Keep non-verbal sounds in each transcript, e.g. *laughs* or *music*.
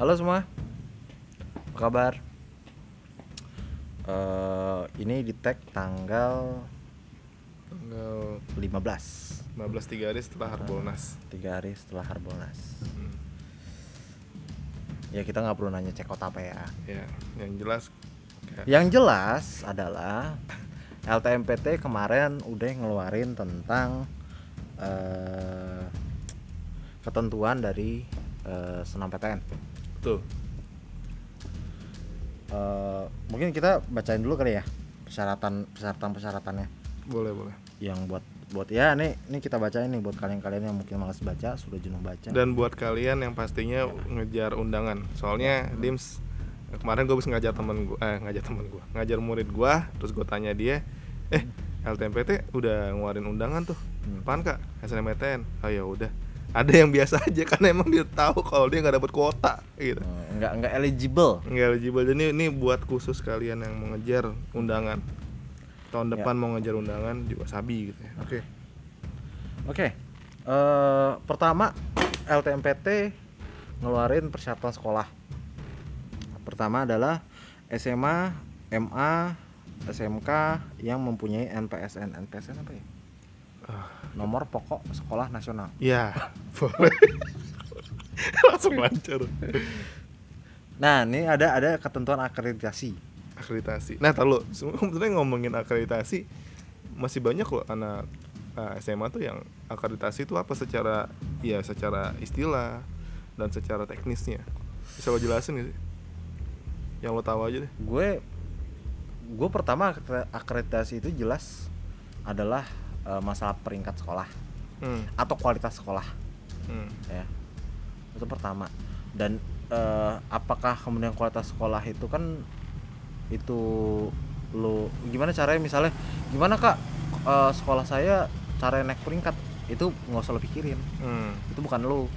Halo semua, apa kabar? Eh, ini di tag tanggal Tanggal 15 15 tiga hari setelah Harbolnas. tiga hari setelah Harbolnas Hmm. Ya kita nggak perlu nanya cek kota apa ya Ya, yang jelas kayak Yang jelas adalah *laughs* LTMPT kemarin udah ngeluarin tentang eh, ketentuan dari eh, senam PTN betul. Eh, mungkin kita bacain dulu kali ya persyaratan persyaratan persyaratannya Boleh, boleh. yang buat buat ya nih ini kita bacain nih buat kalian-kalian yang mungkin malas baca sudah jenuh baca Dan buat kalian yang pastinya ngejar undangan. Soalnya Dims kemarin gue bisa ngajar temen gue, eh ngajar temen gue, ngajar murid gue, terus gue tanya dia, eh LTMPT udah ngeluarin undangan tuh, Hmm. apaan kak? SNMPTN. Oh ya udah. Ada yang biasa aja *laughs* karena emang dia tahu kalau dia nggak dapet kuota gitu. Eh, nggak nggak eligible Nggak eligible. Jadi ini buat khusus kalian yang mau ngejar undangan. Tahun Ya. depan mau ngejar undangan juga sabi gitu ya. Oke. oke eh, pertama LTMPT ngeluarin persyaratan sekolah pertama adalah SMA MA SMK yang mempunyai NPSN NPSN apa ya. Nomor pokok sekolah nasional Ya, *laughs* boleh. *laughs* Langsung lancar. nah ini ada ada ketentuan akreditasi Akreditasi. Nah, tahu sebenarnya ngomongin akreditasi masih banyak loh anak uh, SMA tuh yang akreditasi itu apa secara ya secara istilah dan secara teknisnya. Bisa lo jelasin gak sih? Yang lo tahu aja deh. gue gue pertama akre- akreditasi itu jelas adalah eh, masalah peringkat sekolah Hmm. atau kualitas sekolah. Hmm. ya. Itu pertama. Dan eh, apakah kemudian kualitas sekolah itu kan itu lo gimana caranya? Misalnya gimana kak? Eh, sekolah saya cara naik peringkat itu nggak usah lo pikirin. Hmm. itu bukan lo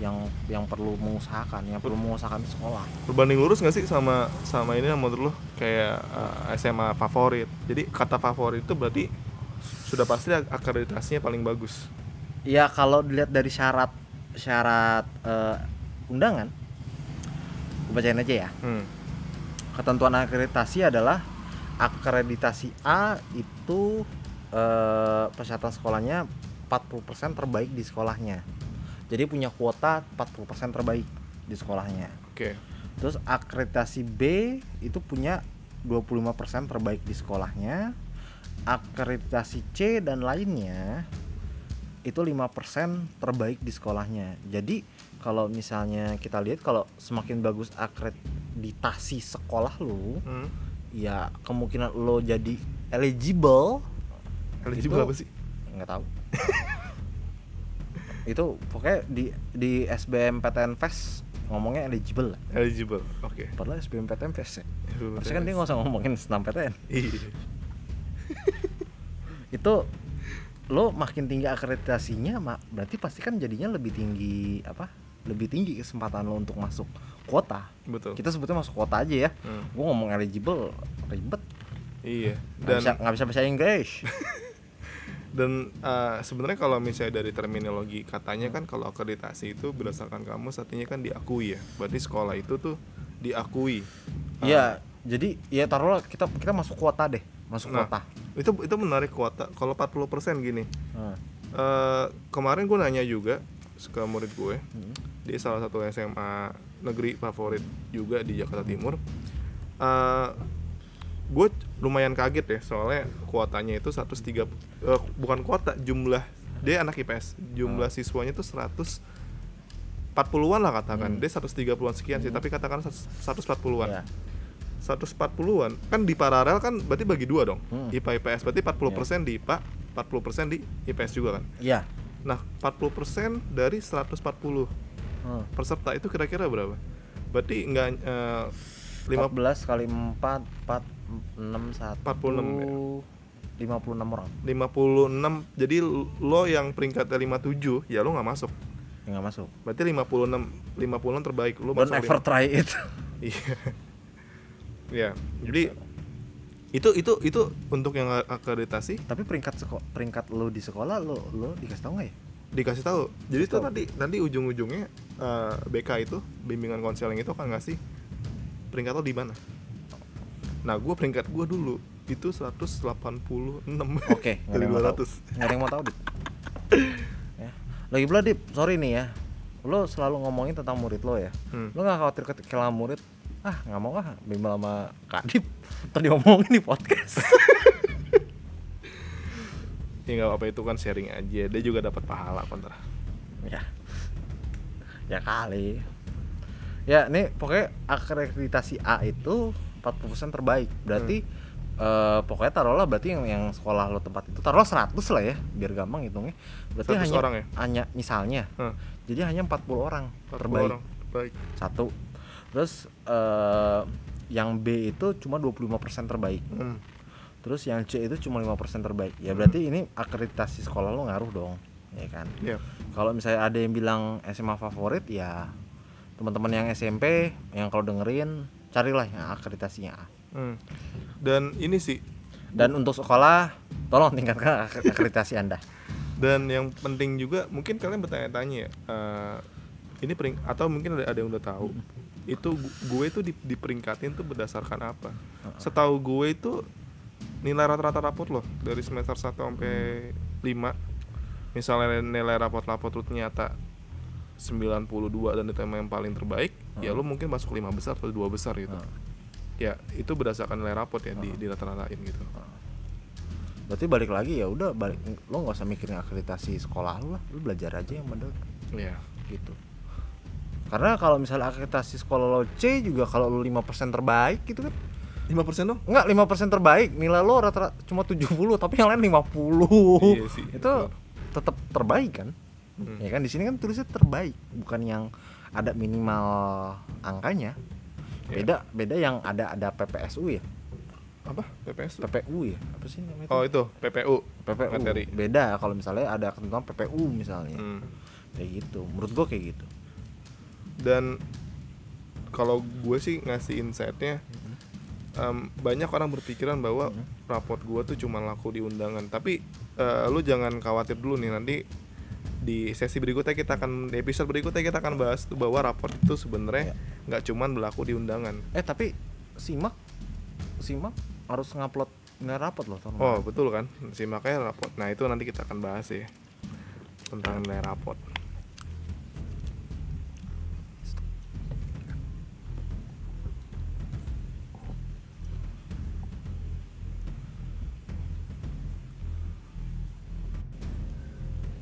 yang yang perlu mengusahakan yang perlu mengusahakan sekolah. Berbanding lurus gak sih sama sama ini menurut lo kayak uh, SMA favorit. Jadi kata favorit itu berarti sudah pasti ak- akreditasinya paling bagus. Ya kalau dilihat dari syarat syarat eh, undangan, gue bacain aja ya. Hmm. Ketentuan akreditasi adalah akreditasi A itu eh, persyaratan sekolahnya 40% terbaik di sekolahnya. Jadi punya kuota 40% terbaik di sekolahnya. Oke. Terus akreditasi B itu punya 25% terbaik di sekolahnya. Akreditasi C dan lainnya itu 5% terbaik di sekolahnya. Jadi kalau misalnya kita lihat kalau semakin bagus akreditasi sekolah lu, Hmm. ya kemungkinan lo jadi eligible Eligible Itu- apa sih? nggak tahu. *laughs* itu pokoknya di di SBMPTN Fest ngomongnya eligible lah. Eligible. Oke. Padahal SBMPTN Fest ya. Harusnya kan dia PTN. nggak usah ngomongin senam PTN. Iya. Itu lo makin tinggi akreditasinya, mak berarti pasti kan jadinya lebih tinggi apa? Lebih tinggi kesempatan lo untuk masuk kuota. Betul. Kita sebutnya masuk kuota aja ya. Hmm. Gue ngomong eligible ribet. Iya. Nggak Dan bisa nggak bisa bahasa Inggris. *laughs* dan uh, sebenarnya kalau misalnya dari terminologi katanya kan kalau akreditasi itu berdasarkan kamus artinya kan diakui ya. Berarti sekolah itu tuh diakui. Uh, Iya, jadi ya taruhlah kita kita masuk kuota deh, masuk Nah. kuota. Itu itu menarik kuota. Kalau 40% gini. Nah, eh kemarin gue nanya juga ke murid gue hmm. di salah satu SMA negeri favorit juga di Jakarta Timur. eh gue lumayan kaget ya soalnya kuotanya itu 103 eh, bukan kuota jumlah dia anak IPS jumlah Ah. siswanya itu 100 40-an lah katakan Hmm. dia 130-an sekian sih Hmm. tapi katakan 140-an Ya. 140-an kan di paralel kan berarti bagi dua dong Hmm. IPA IPS berarti 40% di IPA 40% di IPS juga kan Iya. Nah, 40% dari 140 Hmm. peserta itu kira-kira berapa? Berarti enggak lima 14 kali 4 4 6 1 46 ya? 56 orang 56. Jadi lo yang peringkatnya 57, ya lo nggak masuk. nggak masuk. Berarti 56 56 terbaik lo Don't masuk. ever lima- try it. *laughs* Iya. Ya, jadi itu itu itu untuk yang akreditasi Tapi peringkat seko peringkat lo di sekolah lo lo dikasih tau nggak ya? dikasih tahu jadi tahu. nanti nanti ujung-ujungnya eh, BK itu bimbingan konseling itu akan ngasih peringkat lo di mana nah gue peringkat gue dulu itu 186 Oke, *laughs* ada dari yang mau tahu. 200 Nggak ada yang mau tahu, Dip. ya. Lagi pula, Dip, sorry nih ya. Lo selalu ngomongin tentang murid lo ya. Hmm. Lo nggak khawatir ketika murid, ah nggak mau ah bimbel sama Kak Dip. Ntar diomongin di podcast. *laughs* ya nggak apa itu kan sharing aja dia juga dapat pahala kontra ya. Ya kali. Ya, nih pokoknya akreditasi A itu 40% terbaik. Berarti eh, pokoknya taruhlah berarti yang yang sekolah lo tempat itu taruhlah 100 lah ya, biar gampang hitungnya. Berarti 100 hanya orang ya? hanya misalnya. Hah, Jadi hanya 40 orang 40 terbaik. orang baik Satu. Terus eh, yang B itu cuma 25% terbaik. Hmm. Terus yang C itu cuma 5% terbaik. Ya berarti ini akreditasi sekolah lo ngaruh dong, ya kan? Iya. Kalau misalnya ada yang bilang SMA favorit ya teman-teman yang SMP yang kalau dengerin carilah yang akreditasinya A. Hmm. dan ini sih Dan untuk sekolah tolong tingkatkan ak- akreditasi Anda. dan yang penting juga mungkin kalian bertanya-tanya ya eh, ini pering atau mungkin ada, ada yang udah tahu itu gu- gue itu di, diperingkatin tuh berdasarkan apa? Setahu gue itu nilai rata-rata rapot loh dari semester 1 sampai 5 misalnya nilai rapot-rapot lu ternyata 92 dan itu yang paling terbaik ya lu mungkin masuk lima besar atau dua besar gitu. Ya itu berdasarkan nilai rapot ya di, di rata-ratain gitu. Berarti balik lagi ya udah balik lo nggak usah mikirin akreditasi sekolah lu lah, lu belajar aja yang bener. Iya. Gitu. Karena kalau misalnya akreditasi sekolah lo C juga kalau lu 5% terbaik gitu kan. lima persen dong Enggak, 5% terbaik. Nilai lo rata-rata cuma 70 tapi yang lain 50. Iya sih, Itu tetap terbaik kan? Hmm. Ya kan di sini kan tulisnya terbaik, bukan yang ada minimal angkanya. Iya. Beda beda yang ada ada PPSU ya. apa PPS PPU ya. Apa sih namanya? itu? oh itu PPU PPU. materi Beda kalau misalnya ada ketentuan PPU misalnya. Hmm. Kayak gitu. Menurut gua kayak gitu. Dan kalau gue sih ngasih insightnya em, banyak orang berpikiran bahwa raport gue tuh cuma laku di undangan. Tapi eh, lu jangan khawatir dulu nih nanti di sesi berikutnya kita akan di episode berikutnya kita akan bahas tuh bahwa raport itu sebenarnya nggak cuman berlaku di undangan. Eh tapi simak simak harus ngupload nilai rapot loh tahun oh betul kan? Simaknya raport. Nah itu nanti kita akan bahas ya tentang nilai raport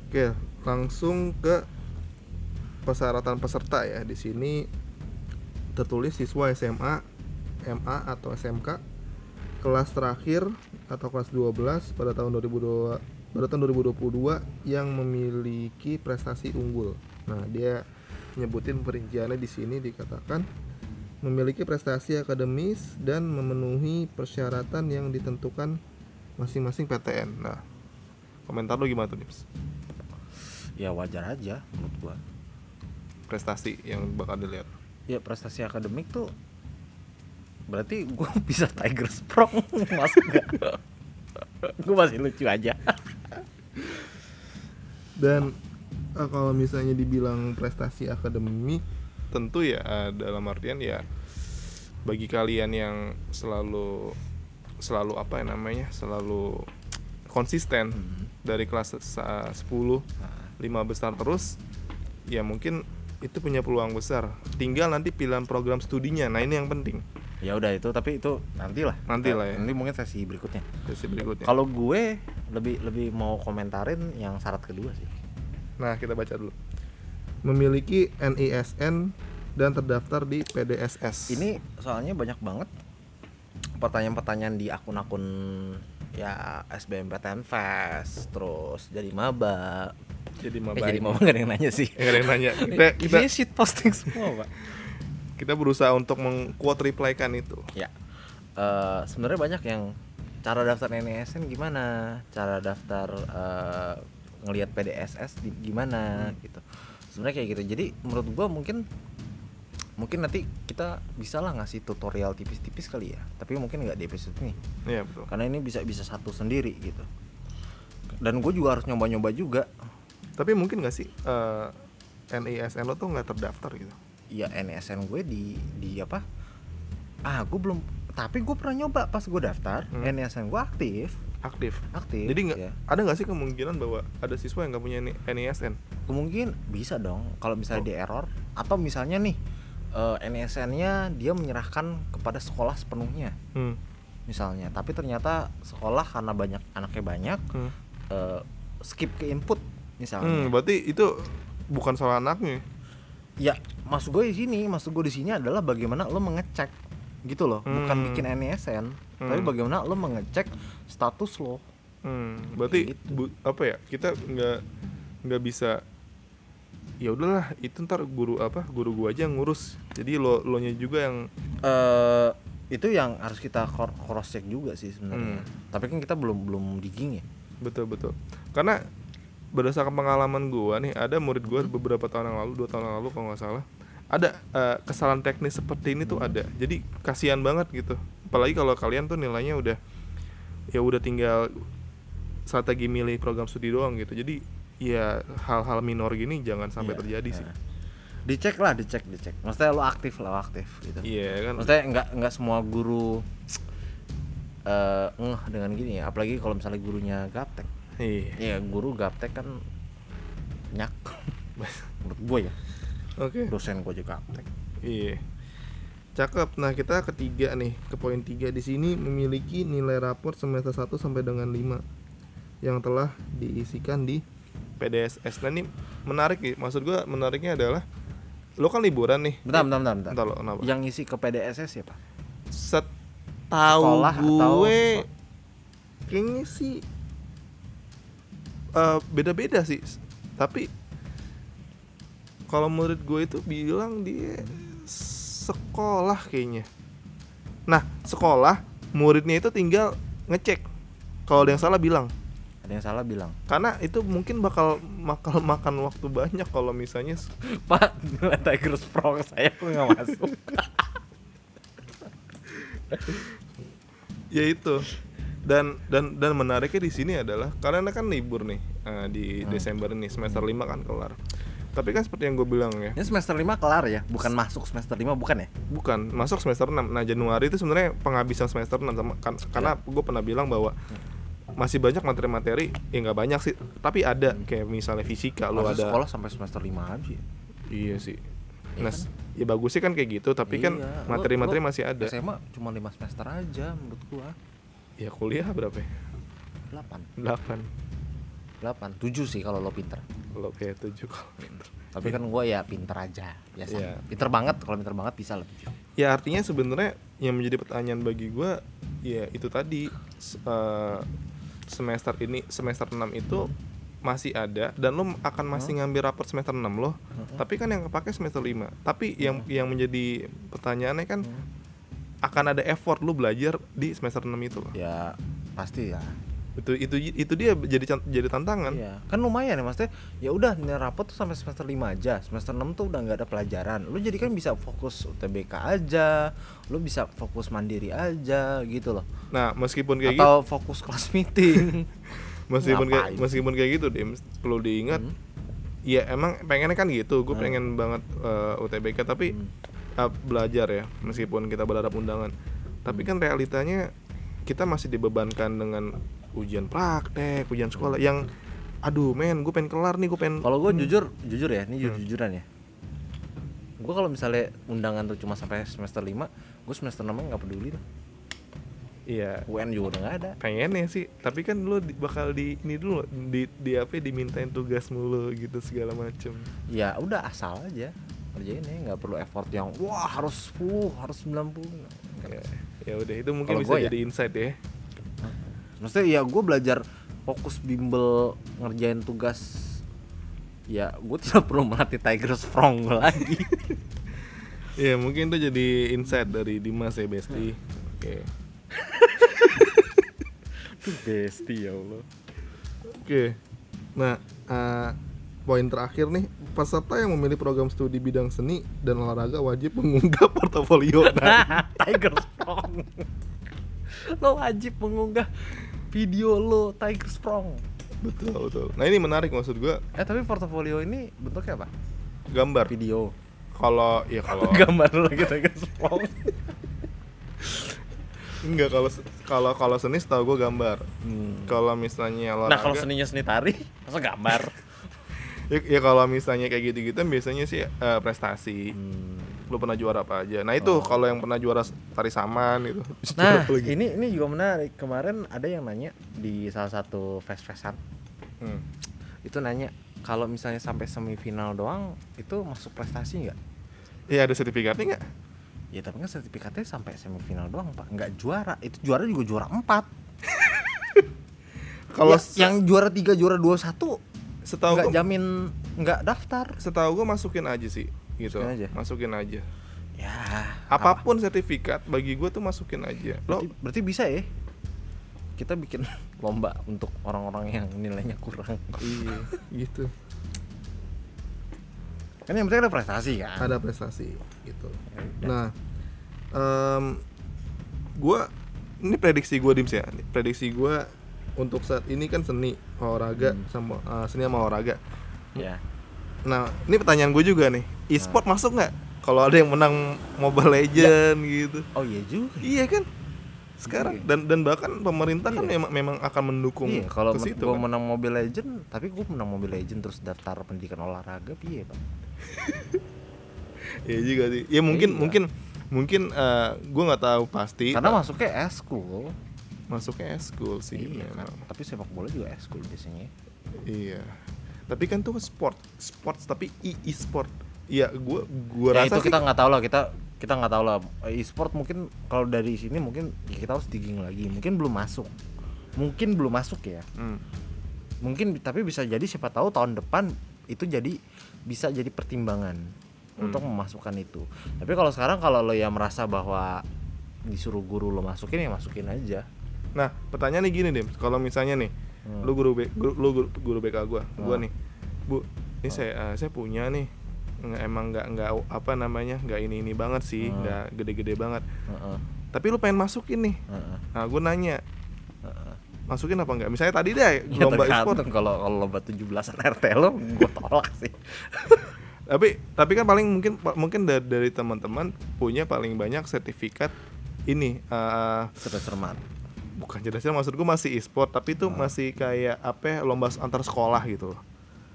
Oke, langsung ke persyaratan peserta ya. Di sini tertulis siswa SMA, MA atau SMK kelas terakhir atau kelas 12 pada tahun 2002 pada tahun 2022 yang memiliki prestasi unggul. Nah, dia nyebutin perinciannya di sini dikatakan memiliki prestasi akademis dan memenuhi persyaratan yang ditentukan masing-masing PTN. Nah, komentar lu gimana tuh, Nips? Ya wajar aja menurut gua. Prestasi yang bakal dilihat. Ya prestasi akademik tuh berarti gua *laughs* bisa Tiger Sprong masuk *laughs* gak? gua masih lucu aja. Dan eh, kalau misalnya dibilang prestasi akademik, tentu ya eh, dalam artian ya bagi kalian yang selalu selalu apa ya namanya selalu konsisten dari kelas sa- 10 lima besar terus ya mungkin itu punya peluang besar tinggal nanti pilihan program studinya nah ini yang penting Ya udah itu tapi itu nantilah. Nantilah ya. Nanti mungkin sesi berikutnya. sesi berikutnya Kalau gue lebih lebih mau komentarin yang syarat kedua sih. nah kita baca dulu memiliki NISN dan terdaftar di PDSS Ini soalnya banyak banget pertanyaan-pertanyaan di akun-akun ya SBMPTN Fest, terus jadi maba. Jadi Eh, maba jadi ini. maba gak ada yang nanya sih. Nggak ada yang nanya kita kita, Isinya shit posting semua, Pak. kita berusaha untuk mengquote reply-kan itu Ya. Eh, sebenarnya banyak yang cara daftar NISN gimana, cara daftar eh, ngelihat PDSS di- gimana gitu. Sebenarnya kayak gitu. Jadi menurut gua mungkin mungkin nanti kita bisa lah ngasih tutorial tipis-tipis kali ya. Tapi mungkin nggak di episode ini. Iya betul Karena ini bisa bisa satu sendiri gitu. Dan gue juga harus nyoba-nyoba juga. Tapi mungkin nggak sih eh, NISN lo tuh nggak terdaftar gitu ya NSN gue di di apa ah gue belum tapi gue pernah nyoba pas gue daftar Hmm. NSN gue aktif aktif aktif jadi nggak ya. ada nggak sih kemungkinan bahwa ada siswa yang nggak punya NISN kemungkinan bisa dong kalau misalnya Oh. di error atau misalnya nih eh, NSN-nya dia menyerahkan kepada sekolah sepenuhnya hmm. misalnya tapi ternyata sekolah karena banyak anaknya banyak Hmm. eh, skip ke input misalnya Hmm, berarti itu bukan salah anaknya ya maksud gue di sini maksud gue di sini adalah bagaimana lo mengecek gitu loh bukan Hmm. bikin NSN tapi Hmm. bagaimana lo mengecek status lo Hmm, berarti Gitu. bu- apa ya kita nggak nggak bisa ya udahlah itu ntar guru apa guru gua aja yang ngurus jadi lo lo nya juga yang eh itu yang harus kita cross check juga sih sebenarnya Hmm. tapi kan kita belum belum digging ya betul betul karena berdasarkan pengalaman gua nih ada murid gua beberapa tahun yang lalu dua tahun yang lalu kalau nggak salah ada eh, kesalahan teknis seperti ini tuh ada. Jadi kasihan banget gitu. Apalagi kalau kalian tuh nilainya udah ya udah tinggal strategi milih program studi doang gitu. Jadi ya hal-hal minor gini jangan sampai Iya. terjadi sih. Nah. dicek lah dicek dicek. Maksudnya lo aktif lah aktif gitu. Iya kan. Maksudnya nggak nggak semua guru eh ngeh dengan gini ya. Apalagi kalau misalnya gurunya gaptek iya. Ya guru gaptek kan nyak. *laughs* Menurut gue ya. Oke. Dosen gue juga gaptek. Iya. Cakep. Nah kita ketiga nih ke poin tiga. Di sini memiliki nilai rapor semester 1 sampai dengan 5 yang telah diisikan di PDSS nah ini menarik nih. Maksud gua menariknya adalah lo kan liburan nih. Bentar bentar bentar, bentar. Bentar lo kenapa? Yang ngisi ke PDSS siapa setahu atau gue siswa? kayaknya sih eh, beda-beda sih. Tapi kalau murid gue itu bilang dia sekolah kayaknya. Nah sekolah muridnya itu tinggal ngecek. Kalau ada yang salah bilang. Ada yang salah bilang. Karena itu mungkin bakal bakal makan waktu banyak kalau misalnya pak nilai Tigers Pro saya tuh nggak masuk. *laughs* Ya itu dan dan dan menariknya di sini adalah karena kan libur nih eh, di Hmm. Desember ini semester 5 kan kelar. Tapi kan seperti yang gue bilang ya. Ini semester 5 kelar ya? Bukan masuk semester 5 bukan ya? Bukan masuk semester 6 nah Januari itu sebenarnya penghabisan semester 6 sama kan, karena gue pernah bilang bahwa masih banyak materi-materi ya nggak banyak sih. Tapi ada kayak misalnya fisika lo ada sekolah sampai semester 5 aja. Iya sih. Iya nah kan? ya bagus sih kan kayak gitu tapi kan Iya, lo- materi-materi masih ada. SMA cuma 5 semester aja menurut gua ya kuliah berapa ya? 8 8 8 7 sih kalau lo pinter. Kalau kayak 7 kalau pinter. tapi kan gua ya pinter aja biasa Iya. pinter banget kalau pinter banget bisa lah 7 ya artinya sebenarnya yang menjadi pertanyaan bagi gue ya itu tadi eh, semester ini semester 6 itu masih ada dan lo akan masih ngambil rapor semester 6 lo tapi kan yang kepake semester 5 tapi yang yang menjadi pertanyaannya kan akan ada effort lo belajar di semester 6 itu loh ya pasti ya itu itu itu dia jadi jadi tantangan Iya, kan lumayan ya maksudnya. Ya udah nilai rapot tuh sampai semester 5 aja. Semester 6 tuh udah nggak ada pelajaran. Lu jadi kan bisa fokus UTBK aja, lu bisa fokus mandiri aja gitu loh. nah meskipun kayak gitu Atau fokus kelas meeting. *laughs* meskipun kayak meskipun kayak gitu Dim, perlu diingat Hmm. ya emang pengennya kan gitu gue Hmm. pengen banget eh, UTBK tapi Hmm. Eh, belajar ya meskipun kita berharap undangan tapi kan realitanya kita masih dibebankan dengan ujian praktek ujian sekolah yang aduh men gue pengen kelar nih gue pengen Kalau gue jujur, jujur ya, ini Hmm. jujur-jujuran ya. Gue kalau misalnya undangan tuh cuma sampai semester 5, gue semester 6 nggak peduli tuh. iya UN juga udah nggak ada. pengennya sih tapi kan lu di- bakal di ini dulu di di apa ya, dimintain tugas mulu gitu segala macem Ya udah asal aja kerjain ya, nggak perlu effort yang wah harus 10, harus 90. ya ya udah itu mungkin bisa ya? jadi insight ya. Maksudnya ya gue belajar fokus bimbel ngerjain tugas. Ya gue tidak perlu melatih Tiger Strong *laughs* lagi. Ya mungkin itu jadi insight dari Dimas ya Besti. Oke. Tuh besti ya Allah. Oke. Nah, eh, poin terakhir nih, peserta yang memilih program studi bidang seni dan olahraga wajib mengunggah *laughs* portofolio. Nah, *laughs* Tiger Strong. Lo wajib mengunggah video lo Tiger Strong. Betul betul. Nah ini menarik maksud gua. Eh tapi portofolio ini bentuknya apa? Gambar. Video. Kalau ya kalau *laughs* gambar lo kita gaspol enggak kalau kalau kalau seni setahu gua gambar. Hmm. kalau misalnya olahraga nah kalau seninya seni tari masa gambar ya, ya kalau misalnya kayak gitu-gitu biasanya sih eh, prestasi Hmm. lu pernah juara apa aja nah itu Oh. kalau yang pernah juara tari saman itu bisa Nah, ini ini juga menarik. Kemarin ada yang nanya di salah satu fest-festan. Hmm. Itu nanya kalau misalnya sampai semifinal doang itu masuk prestasi nggak? Iya ada sertifikatnya nggak Ya tapi kan sertifikatnya sampai semifinal doang pak, nggak juara. Itu juara juga juara empat. *laughs* kalau Ya, yang juara tiga juara dua satu setahu nggak jamin nggak daftar. setahu gua masukin aja sih gitu Masukin aja? masukin aja Ya apa pun sertifikat bagi gua tuh masukin aja lo Berarti, berarti bisa ya? Kita bikin *laughs* lomba untuk orang-orang yang nilainya kurang. iya *laughs* gitu Kan yang penting ada prestasi kan. ada prestasi gitu Ya nah em, gua ini prediksi gua dims ya prediksi gua untuk saat ini kan seni olahraga Hmm. sama eh, seni sama olahraga ya. nah ini pertanyaan gue juga nih e-sport masuk nggak kalau ada yang menang Mobile Legend gitu Oh iya juga. iya kan sekarang Iya. dan dan bahkan pemerintah kan Iya. memang memang akan mendukung Iya, kalau men- gua kan. menang Mobile Legend, tapi gua menang Mobile Legend terus daftar pendidikan olahraga piye, Pak? Iya juga sih ya mungkin Iya. mungkin mungkin eh, gue nggak tahu pasti Karena masuknya eskul. Masuknya school sih Iya, kan. Tapi sepak bola juga eskul biasanya. Iya. Tapi kan tuh sport, sports tapi e e-sport. Iya, gua gua Ya rasa itu sih kita nggak tahu lah, kita kita nggak tahu lah. E-sport mungkin kalau dari sini mungkin ya kita harus digging lagi. Mungkin belum masuk. Mungkin belum masuk ya. Hmm. Mungkin tapi bisa jadi siapa tahu tahun depan itu jadi bisa jadi pertimbangan Hmm. untuk memasukkan itu. Tapi kalau sekarang kalau lo ya merasa bahwa disuruh guru lo masukin ya masukin aja. Nah, pertanyaannya gini deh, kalau misalnya nih, Hmm. lu guru, B, guru lu guru, guru BK gua, gua Hmm. nih, Bu, ini saya eh, saya punya nih nggak emang nggak nggak apa namanya nggak ini ini banget sih Hmm. nggak gede-gede banget Heeh, tapi lu pengen masukin nih heeh, nah gue nanya heeh. masukin apa enggak misalnya tadi deh Ya lomba e-sport kalau kalau lomba 17-an RT lo gue tolak sih. *laughs* tapi tapi kan paling mungkin mungkin dari, dari teman-teman punya paling banyak sertifikat ini eh Seru-seruman. Bukan jelasnya maksud gue masih e-sport tapi itu Ah. masih kayak apa ya, lomba antar sekolah gitu loh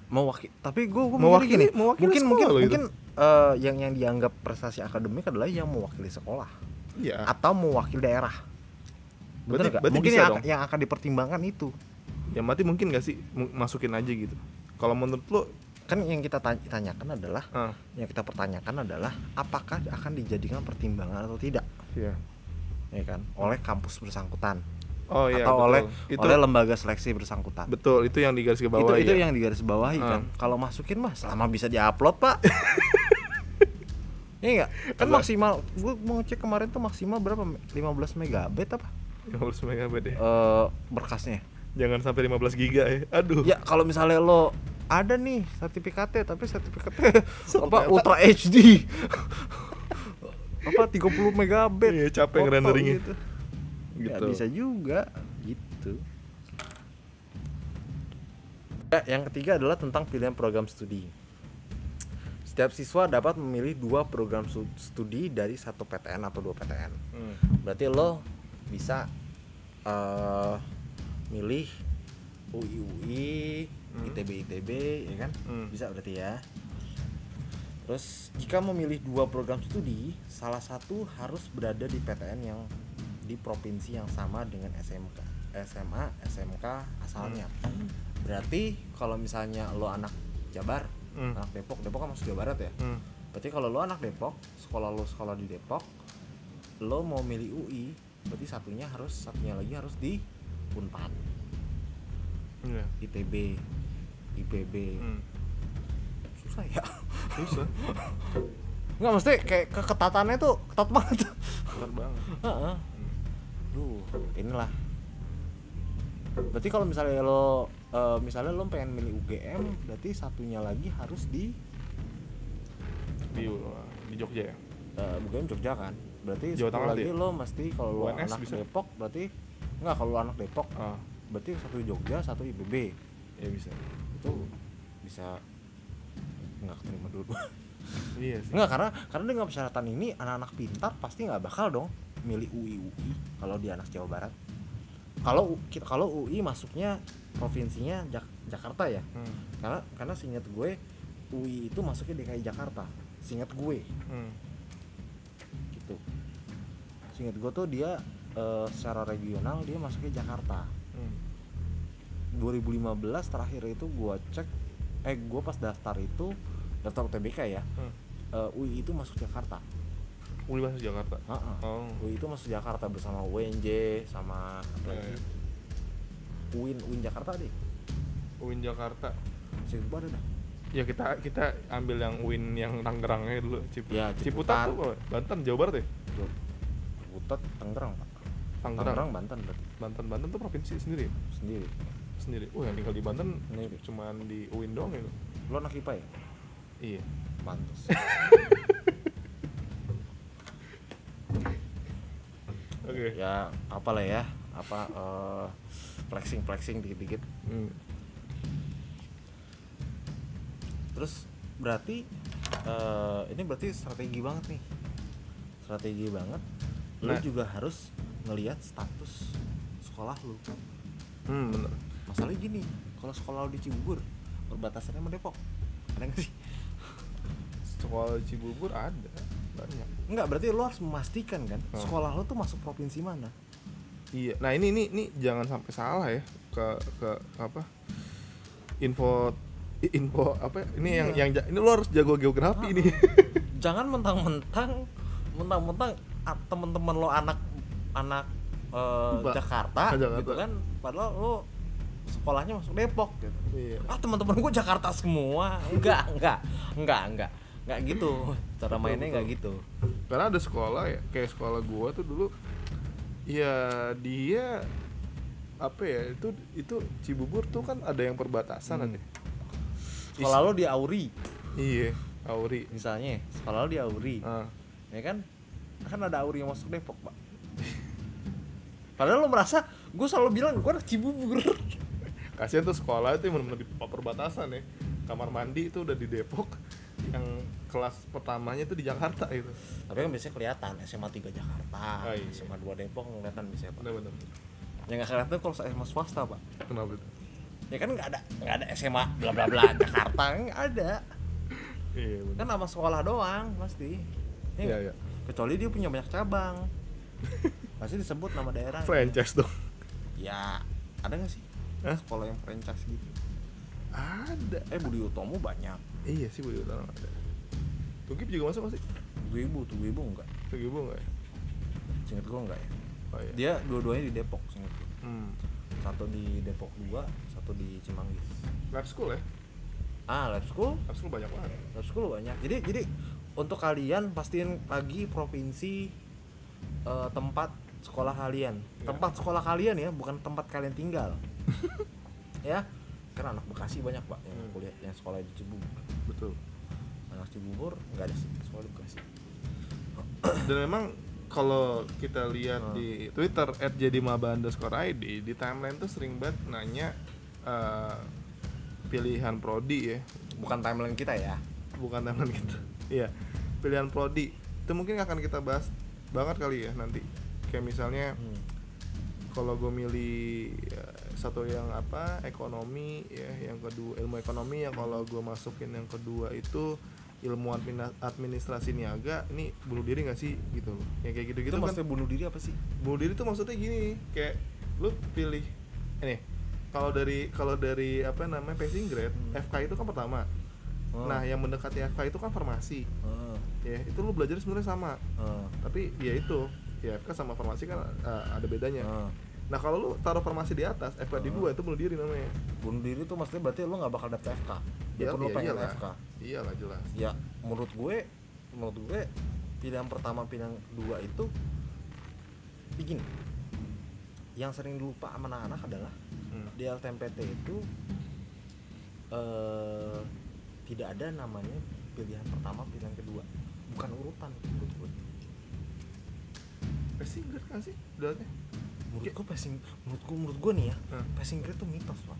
Mewakili tapi gue gue Mewakili- gini, mewakili mungkin mungkin loh mungkin eh, yang yang dianggap prestasi akademik adalah yang mewakili sekolah iya atau mewakili daerah. Bener Berarti- nggak? berarti Mungkin bisa yang, dong. yang akan dipertimbangkan itu. ya mati mungkin gak sih masukin aja gitu kalau menurut lo Kan yang kita tanya- tanyakan adalah ah yang kita pertanyakan adalah apakah akan dijadikan pertimbangan atau tidak, iya ya kan? Oleh kampus bersangkutan oh iya atau betul. oleh itu oleh lembaga seleksi bersangkutan. betul itu yang digaris ke bawah itu itu ya yang digaris bawahi Ah. kan kalau masukin mah selama bisa diupload pak *laughs* Iya enggak? Kan Apa? maksimal gue mau ngecek kemarin tuh maksimal berapa? 15 megabit apa? 15 megabyte ya Eh berkasnya. jangan sampai 15 giga ya aduh Ya kalau misalnya lo ada nih sertifikatnya tapi sertifikatnya *laughs* apa ultra HD. Apa 30 megabit. Iya, capek foto ngerenderinnya. Gitu. gitu Ya bisa juga gitu. Ya, yang ketiga adalah tentang pilihan program studi. Setiap siswa dapat memilih dua program studi dari satu PTN atau dua PTN. Hmm. Berarti lo bisa eh milih UI UI, Hmm. ITB ITB, ya kan? Hmm. Bisa berarti ya. Terus jika memilih dua program studi, salah satu harus berada di PTN yang di provinsi yang sama dengan SMK, SMA, SMK asalnya. Berarti kalau misalnya lo anak Jabar, Hmm. anak Depok, Depok kan masuk Jawa Barat ya. Hmm. Berarti kalau lo anak Depok, sekolah lo sekolah di Depok, lo mau milih UI, berarti satunya harus satunya lagi harus di Unpad, Iya. ITB, IPB. Hmm. Susah ya. Susah Enggak mesti kayak keketatannya tuh ketat banget. berat banget Heeh. Duh, inilah. Berarti kalau misalnya lo eh, misalnya lo pengen milih UGM, berarti satunya lagi harus di di di Jogja ya eh, UGM Jogja kan. Berarti Jawa satu Tengah lagi ya? lo mesti kalau lo anak bisa? Depok berarti enggak kalau lo anak Depok ah berarti satu Jogja, satu IPB. ya bisa itu bisa nggak keterima dulu. *laughs* Iya sih. Nggak karena karena dengan persyaratan ini anak-anak pintar pasti nggak bakal dong milih UI UI kalau di anak Jawa Barat. Kalau kalau UI masuknya provinsinya Jak- Jakarta ya. Hmm. karena karena seingat gue UI itu masuknya DKI Jakarta. Seingat gue. Hmm. gitu. Seingat gue tuh dia eh, secara regional dia masuknya Jakarta. Hmm. 2015 terakhir itu gue cek eh gue pas daftar itu daftar UTBK ya. Hmm. eh, UI itu masuk Jakarta. Uli masuk Jakarta? Heeh. oh. UI itu masuk Jakarta bersama UNJ sama apa Iya, lagi? iya. UIN UIN Jakarta deh Uin Jakarta. Gue ada? Dah ya kita kita ambil yang Win yang Tangerangnya dulu. Cip Ya, Ciputat. Ciputat. tuh? Banten Jawa Barat ya? Butet Tangerang Pak. Tangerang. Tangerang Banten berarti. Banten Banten tuh provinsi sendiri ya? sendiri. Sendiri. Oh yang tinggal di Banten Sendiri. cuman di Uin doang ya lu? lo anak IPA ya iya. Pantes. *laughs* Oke. Ya apalah ya. Apa eh, flexing flexing dikit dikit Hmm. terus berarti eh, ini berarti strategi banget nih. Strategi banget. Lu Nah. juga harus ngelihat status sekolah lu. Hmm bener. Masalahnya gini kalau sekolah lu di Cibubur perbatasannya sama Depok. Ada nggak sih sekolah Cibubur ada banyak Enggak, berarti lu harus memastikan kan Hmm. sekolah lu tuh masuk provinsi mana iya nah ini ini ini jangan sampai salah ya ke ke apa info info apa ini yang Iya. yang ja- ini lo harus jago geografi Ah. ini *laughs* jangan mentang-mentang mentang-mentang ah, temen-temen lo anak anak Ba- Jakarta, *laughs* Jakarta. gitu kan padahal lo sekolahnya masuk Depok gitu iya ah teman-teman gue Jakarta semua enggak enggak enggak enggak enggak gitu. *laughs* Cara mainnya enggak betul. gitu. Karena ada sekolah ya kayak sekolah gua tuh dulu ya dia apa ya itu itu Cibubur tuh kan ada yang perbatasan Hmm. ada sekolah lo di Auri. Iya Auri. Misalnya sekolah lo di Auri. Ah. ya kan? Kan ada Auri yang masuk Depok pak. Padahal lo merasa gue selalu bilang gue anak Cibubur. Kasihan tuh sekolah itu yang benar-benar di perbatasan ya. Kamar mandi itu udah di Depok yang kelas pertamanya itu di Jakarta gitu. Tapi kan biasanya kelihatan SMA 3 Jakarta Ah, iya. SMA 2 Depok kelihatan biasanya pak. Benar-benar yang nggak kelihatan kalau SMA swasta pak. Kenapa itu? Ya kan nggak ada nggak ada SMA bla bla bla *laughs* Jakarta nggak ada. Iya benar. Kan nama sekolah doang pasti. Iya iya iya. Kecuali dia punya banyak cabang. *laughs* Pasti disebut nama daerah. Franchise dong. Ya ada nggak sih? Hah? sekolah yang franchise gitu? Ada. Eh Budi Utomo banyak iya sih Budi Utara ada Tugip juga masuk masih Tugu Ibu Tugu Ibu enggak Tugip enggak ya? Singkat gua enggak ya? Oh iya. Dia dua-duanya di Depok singkat gua. hmm. satu di Depok 2 satu di Cimanggis. Lab school ya? Ah lab school? Lab school banyak banget. Lab school banyak. Jadi jadi untuk kalian pastiin lagi provinsi eh, tempat sekolah kalian. Ya. tempat sekolah kalian ya bukan tempat kalian tinggal. *laughs* Ya karena anak Bekasi banyak pak yang Hmm. kuliah yang sekolah di Cibubur. Betul. Anak Cibubur nggak ada sekolah di Bekasi. *coughs* Dan memang kalau kita lihat Hmm. di Twitter @jadimaba_id di timeline tuh sering banget nanya eh, pilihan prodi ya. Bukan timeline kita ya. Bukan timeline kita. *laughs* Iya pilihan prodi. Itu mungkin akan kita bahas banget kali ya nanti. Kayak misalnya Hmm. kalau gue milih ya, satu yang apa ekonomi ya yang kedua ilmu ekonomi yang kalau gue masukin yang kedua itu ilmu administrasi niaga ini bunuh diri gak sih gitu loh. Yang kayak gitu gitu itu kan. maksudnya bunuh diri apa sih? Bunuh diri tuh maksudnya gini kayak lu pilih ini kalau dari kalau dari apa namanya passing grade Hmm. FK itu kan pertama. Oh. nah yang mendekati FK itu kan farmasi. Heeh, ya itu lu belajar sebenarnya sama. Heeh, tapi ya itu ya FK sama farmasi kan uh, ada bedanya. Heeh. Nah kalau lu taruh farmasi di atas FK di Oh. dua itu bunuh diri namanya. Bunuh diri tuh maksudnya berarti lo nggak bakal dapet FK Ya, ya, lo iya, pengen iyalah. FK iyalah jelas. Ya menurut gue menurut gue pilihan pertama pilihan kedua itu begini. Yang sering lupa sama anak-anak adalah Hmm. di LTMPT itu eh tidak ada namanya pilihan pertama pilihan kedua. Bukan urutan menurut gue. Passing grade kan sih berarti menurut gue passing menurut gue menurut gue nih ya Hmm. passing grade tuh mitos pak.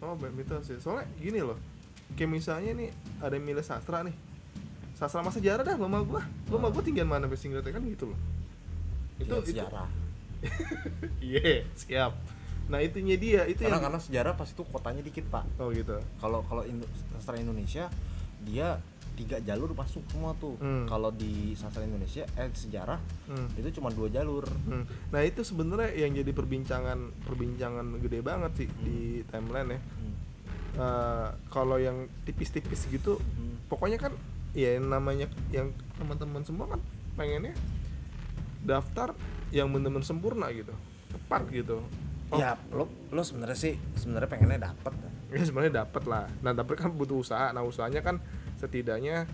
Oh mitos ya soalnya gini loh kayak misalnya nih ada yang milih sastra nih. Sastra sama sejarah dah lomba gua. Lomba gua tinggian mana best Inggris kan gitu loh. Itu itu sejarah. *laughs* Iya siap. Nah itunya dia itu karena yang karena sejarah pas itu kotanya dikit pak. Oh gitu. Kalau kalau Indo- sastra Indonesia dia tiga jalur masuk semua tuh Hmm. kalau di sastra Indonesia eh sejarah Hmm. itu cuma dua jalur Hmm. Nah itu sebenarnya yang jadi perbincangan perbincangan gede banget sih di timeline ya. Hmm. Eh, kalau yang tipis-tipis gitu, Hmm. pokoknya kan ya yang namanya yang teman-teman semua kan pengennya daftar yang bener-bener sempurna gitu, tepat gitu. Oh, ya lo lo sebenarnya sih sebenarnya pengennya dapet ya sebenarnya dapat lah. Nah tapi kan butuh usaha. Nah usahanya kan setidaknya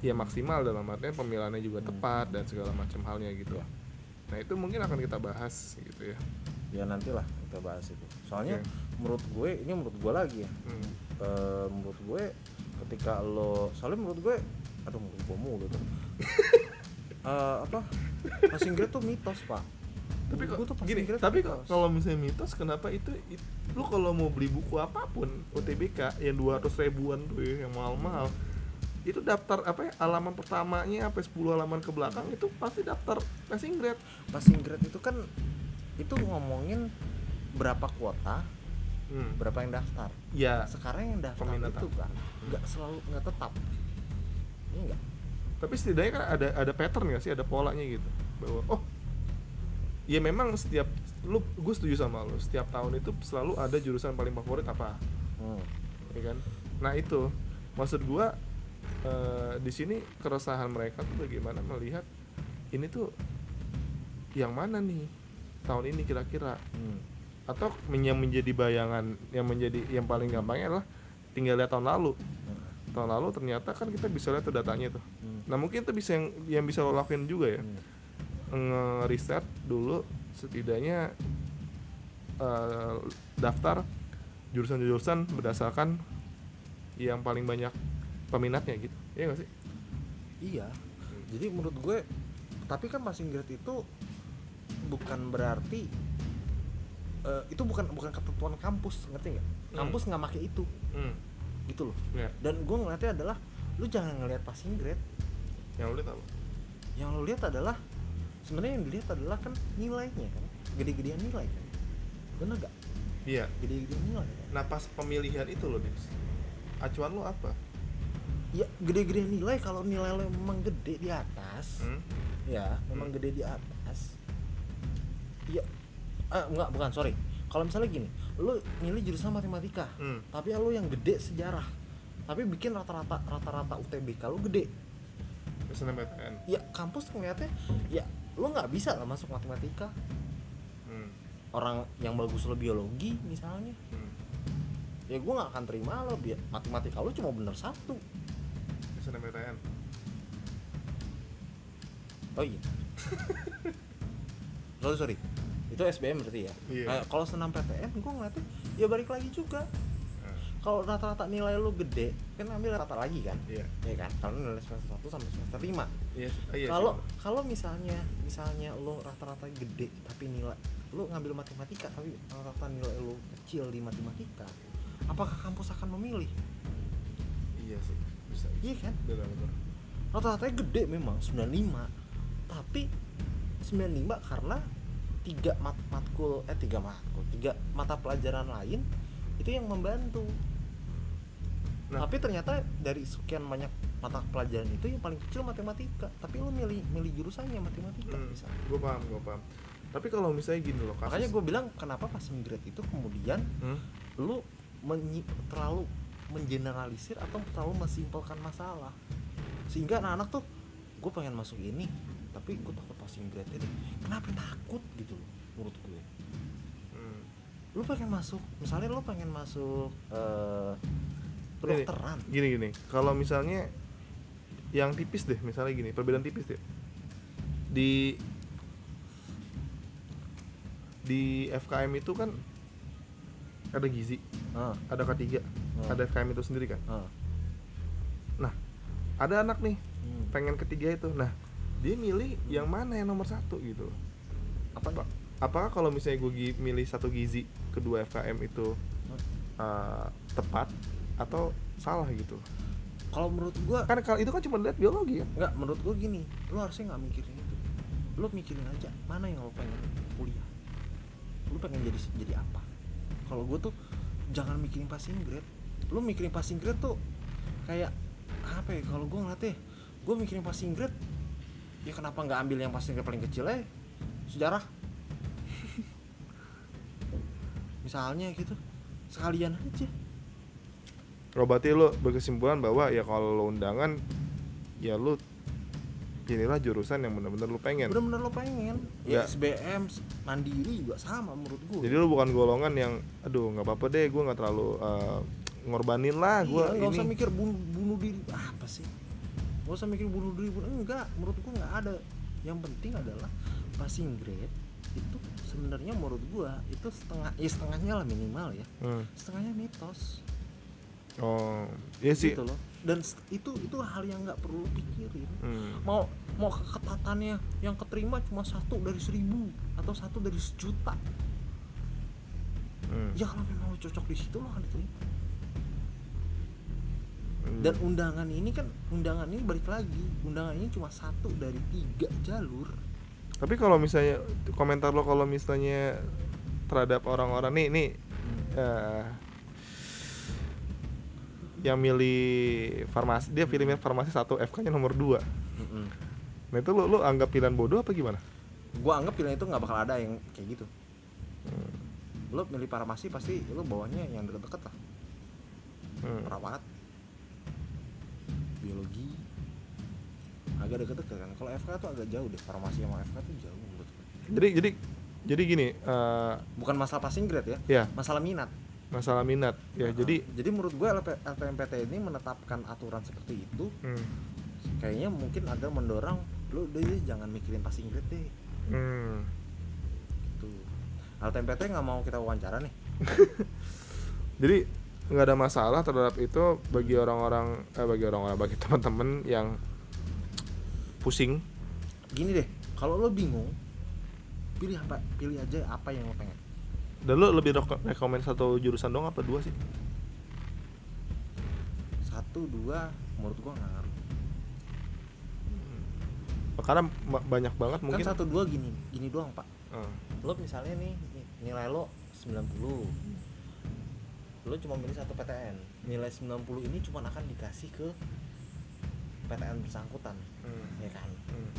ya maksimal dalam artian pemilihannya juga tepat dan segala macam halnya gitu. Nah itu mungkin akan kita bahas gitu ya. ya nantilah kita bahas itu soalnya Oke. menurut gue ini menurut gue lagi ya Hmm. Eh, menurut gue ketika lo soalnya menurut gue aduh menurut gue mulu tuh *laughs* Eh, apa passing grade tuh mitos pak tapi kok gue tuh passing gini tapi kok kalau misalnya mitos kenapa itu, it- lu kalau mau beli buku apa pun UTBK yang 200 ribuan tuh ya, yang mahal-mahal itu daftar apa ya halaman pertamanya sampai 10 halaman ke belakang itu pasti daftar passing grade passing grade itu kan itu ngomongin berapa kuota hmm. berapa yang daftar. Ya sekarang yang daftar Peminatan. itu kan nggak selalu nggak tetap. Enggak tapi setidaknya kan ada ada pattern nggak sih ada polanya gitu? Bahwa oh ya memang setiap lu gue setuju sama lu. Setiap tahun itu selalu ada jurusan paling favorit apa. Hmm. ya kan? Nah itu. Maksud gua eh, di sini keresahan mereka tuh bagaimana melihat ini tuh yang mana nih tahun ini kira-kira. Hmm. atau yang menjadi bayangan yang menjadi yang paling gampangnya adalah tinggal lihat tahun lalu. Tahun lalu ternyata kan kita bisa lihat tuh datanya tuh. Hmm. nah mungkin itu bisa yang yang bisa lo lakuin juga ya. Hmm. Nge-riset dulu setidaknya eh, daftar jurusan-jurusan berdasarkan yang paling banyak peminatnya gitu ya nggak sih Iya. Jadi menurut gue tapi kan passing grade itu bukan berarti eh, itu bukan bukan ketentuan kampus, ngerti nggak? Hmm. Kampus nggak pakai itu, hmm. gitu loh. ya Dan gue ngeliatnya adalah lu jangan ngelihat passing grade. yang lu lihat apa Yang lu lihat adalah sebenarnya yang dilihat adalah kan nilainya kan, gede-gedean nilai kan. Bener gak? iya Gede-gedean nilai. Kan? nah pas pemilihan itu loh Dips acuan lu apa Ya gede-gedean nilai kalau nilai lo memang gede di atas. hmm? ya memang Hmm. gede di atas ya ah, enggak bukan sorry kalau misalnya gini lu milih jurusan matematika Hmm. tapi lu yang gede sejarah tapi bikin rata-rata rata-rata UTBK lu gede SNMPTN ya kampus ngeliatnya ya lu nggak bisa lah masuk matematika. Hmm. orang yang bagus lo biologi misalnya. Hmm. ya gue nggak akan terima lo biar matematika lu cuma bener satu. SNMPTN oh iya. *laughs* Sorry sorry. Itu SBM berarti ya? Iya. Nah, kalau senam PTN gue ngeliatnya ya balik lagi juga kalau rata-rata nilai lu gede kan ambil rata lagi kan? Iya. Ya kan? Kalau nilai semester 1 sampai semester 5 iya iya kalau bener. kalau misalnya misalnya lu rata-rata gede tapi nilai lu ngambil matematika tapi rata-rata nilai lu kecil di matematika apakah kampus akan memilih? Iya sih bisa iya kan? Rata-ratanya gede memang 95 tapi 95 karena tiga mat matkul eh tiga matkul tiga mata pelajaran lain itu yang membantu Nah. tapi ternyata dari sekian banyak mata pelajaran itu yang paling kecil matematika tapi lu milih milih jurusannya matematika hmm. misalnya gue paham gue paham tapi kalau misalnya gini loh kasus makanya gue bilang kenapa passing grade itu kemudian hmm? lu menyi- terlalu mengeneralisir atau terlalu mensimpelkan masalah sehingga anak-anak tuh gue pengen masuk ini tapi gue takut passing grade ini kenapa takut gitu loh menurut gue Hmm. lu pengen masuk misalnya lu pengen masuk Ini, kedokteran. Gini gini. Kalau misalnya yang tipis deh misalnya gini perbedaan tipis deh. Di di FKM itu kan ada gizi Ah, ada K3 Hmm. ada FKM itu sendiri kan? Ah. nah ada anak nih Hmm. pengen ketiga itu. Nah dia milih yang mana yang nomor satu gitu apa Pak, apakah kalau misalnya gue milih satu gizi kedua FKM itu uh, tepat atau salah gitu? Kalau menurut gua kan kalau itu kan cuma lihat biologi kan nggak menurut gua gini lu harusnya nggak mikirin itu. Lu mikirin aja mana yang lo pengen kuliah? Lu pengen jadi jadi apa? Kalau gua tuh jangan mikirin passing grade. Lu mikirin passing grade tuh kayak apa ya? Kalau gua ngeliatnya gua mikirin passing grade ya kenapa nggak ambil yang passing grade paling kecil ya sejarah. *laughs* Misalnya gitu sekalian aja Oh, berarti lu berkesimpulan bahwa ya kalau lu undangan ya lu inilah jurusan yang benar-benar lu pengen. bener-bener lo pengen ya Nggak. SBM mandiri juga sama menurut gua Jadi lu bukan golongan yang aduh nggak apa-apa deh gue nggak terlalu uh, ngorbanin lah gue iya, ini. usah mikir bunuh, bunuh diri apa sih nggak usah mikir bunuh diri bunuh enggak menurut gua nggak ada yang penting adalah passing grade itu sebenarnya menurut gua itu setengah ya setengahnya lah minimal ya Hmm. setengahnya mitos Oh, iya sih. gitu loh dan itu itu hal yang nggak perlu lu pikirin Hmm. mau mau keketatannya yang keterima cuma satu dari seribu atau satu dari sejuta Hmm. ya kalau memang cocok di situ lo akan diterima Hmm. dan undangan ini kan undangan ini balik lagi undangan ini cuma satu dari tiga jalur Tapi kalau misalnya komentar lo kalau misalnya terhadap orang-orang nih nih eh, yang milih farmasi dia pilih farmasi satu FK-nya nomor 2 Nah itu lo, lo anggap pilihan bodoh apa gimana? gua anggap pilihan itu nggak bakal ada yang kayak gitu Hmm. lo milih farmasi pasti lo bawahnya yang deket-deket lah Hmm. perawat biologi agak deket-deket kan kalau FK tuh agak jauh deh farmasi sama FK tuh jauh menurut. Jadi jadi jadi gini eh, bukan masalah passing grade ya ya masalah minat masalah minat. Ya jadi jadi menurut gue LP, LPMPT ini menetapkan aturan seperti itu. Hmm, kayaknya mungkin agar mendorong udah deh jangan mikirin passing grade deh. Hmm. gitu. LPMPT nggak mau kita wawancara nih. *laughs* Jadi nggak ada masalah terhadap itu bagi orang-orang eh bagi orang-orang bagi teman-teman yang pusing. Gini deh kalau lo bingung pilih apa pilih aja apa yang lo pengen dan lo lebih reko- rekomen satu jurusan dong apa dua sih? Satu dua menurut gua nggak ngaruh. Karena ma- banyak banget mungkin. kan satu dua gini gini doang pak. Eh, lo misalnya nih ni- nilai lo 90 lo cuma milih satu PTN nilai 90 ini cuma akan dikasih ke PTN bersangkutan. Hmm, ya kan? Hmm.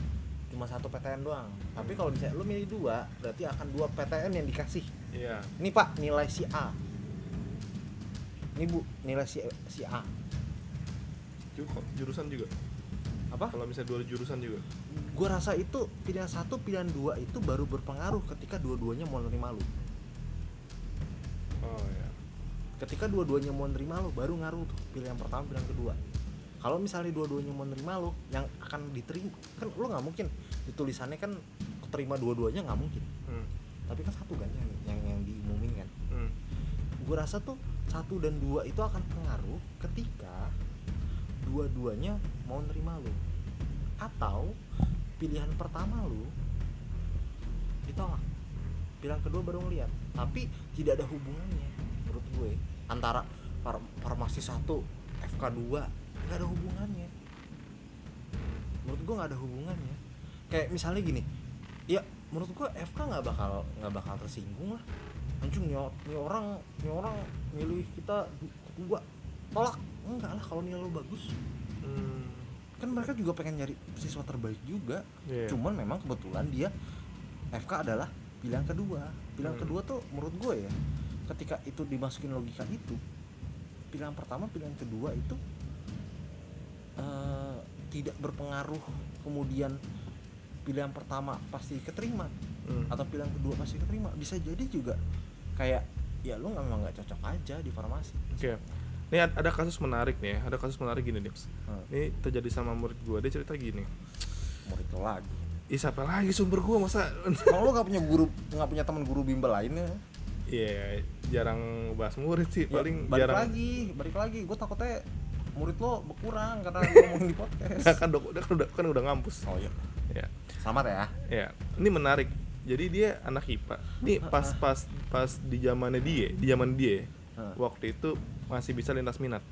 cuma satu PTN doang. Tapi kalau bisa lo milih dua berarti akan dua PTN yang dikasih iya. Ini pak nilai si A. Ini bu nilai si si A. Jurusan juga? Apa? Kalau misalnya dua jurusan juga? Gua rasa itu pilihan satu pilihan dua itu baru berpengaruh ketika dua-duanya mau nerima lu. Oh ya ketika dua-duanya mau nerima lo baru ngaruh tuh pilihan pertama pilihan kedua. Kalau misalnya dua-duanya mau nerima lo yang akan diterima kan lo nggak mungkin di tulisannya kan terima dua-duanya nggak mungkin. Hmm. Tapi kan satu kan yang yang, yang diumumin kan. Hmm. gue rasa tuh satu dan dua itu akan pengaruh ketika dua-duanya mau nerima lo atau pilihan pertama lo ditolak. Pilihan kedua baru ngeliat. Tapi tidak ada hubungannya menurut gue antara far- farmasi satu FK 2 nggak ada hubungannya. Menurut gue nggak ada hubungannya. Kayak misalnya gini ya menurut gue FK nggak bakal nggak bakal tersinggung lah anjing nih, nih orang nih orang milih kita kedua tolak enggak lah kalau nilai lo bagus Hmm. kan mereka juga pengen nyari siswa terbaik juga Iya. cuman memang kebetulan dia FK adalah pilihan kedua pilihan Hmm. kedua tuh menurut gue ya ketika itu dimasukin logika itu pilihan pertama pilihan kedua itu eh, tidak berpengaruh kemudian pilihan pertama pasti keterima Hmm. atau pilihan kedua pasti keterima bisa jadi juga kayak ya lu nggak memang nggak cocok aja di farmasi Oke. Ini ad- ada kasus menarik nih, ya. ada kasus menarik gini, Dips. Hmm. Ini terjadi sama murid gua, dia cerita gini. murid lo lagi Ih, siapa lagi sumber gua masa *laughs* kalau lo nggak punya guru nggak punya teman guru bimbel lainnya Iya, jarang bahas murid sih, Ya, paling balik jarang. lagi balik lagi gue takutnya murid lo berkurang karena *laughs* ngomongin di podcast Nah, kan, dia kan udah kan udah ngampus. oh iya Ya. selamat ya Ya, ini menarik. Jadi dia anak IPA. Nih pas pas pas di zamannya dia, di zaman dia waktu itu masih bisa lintas minat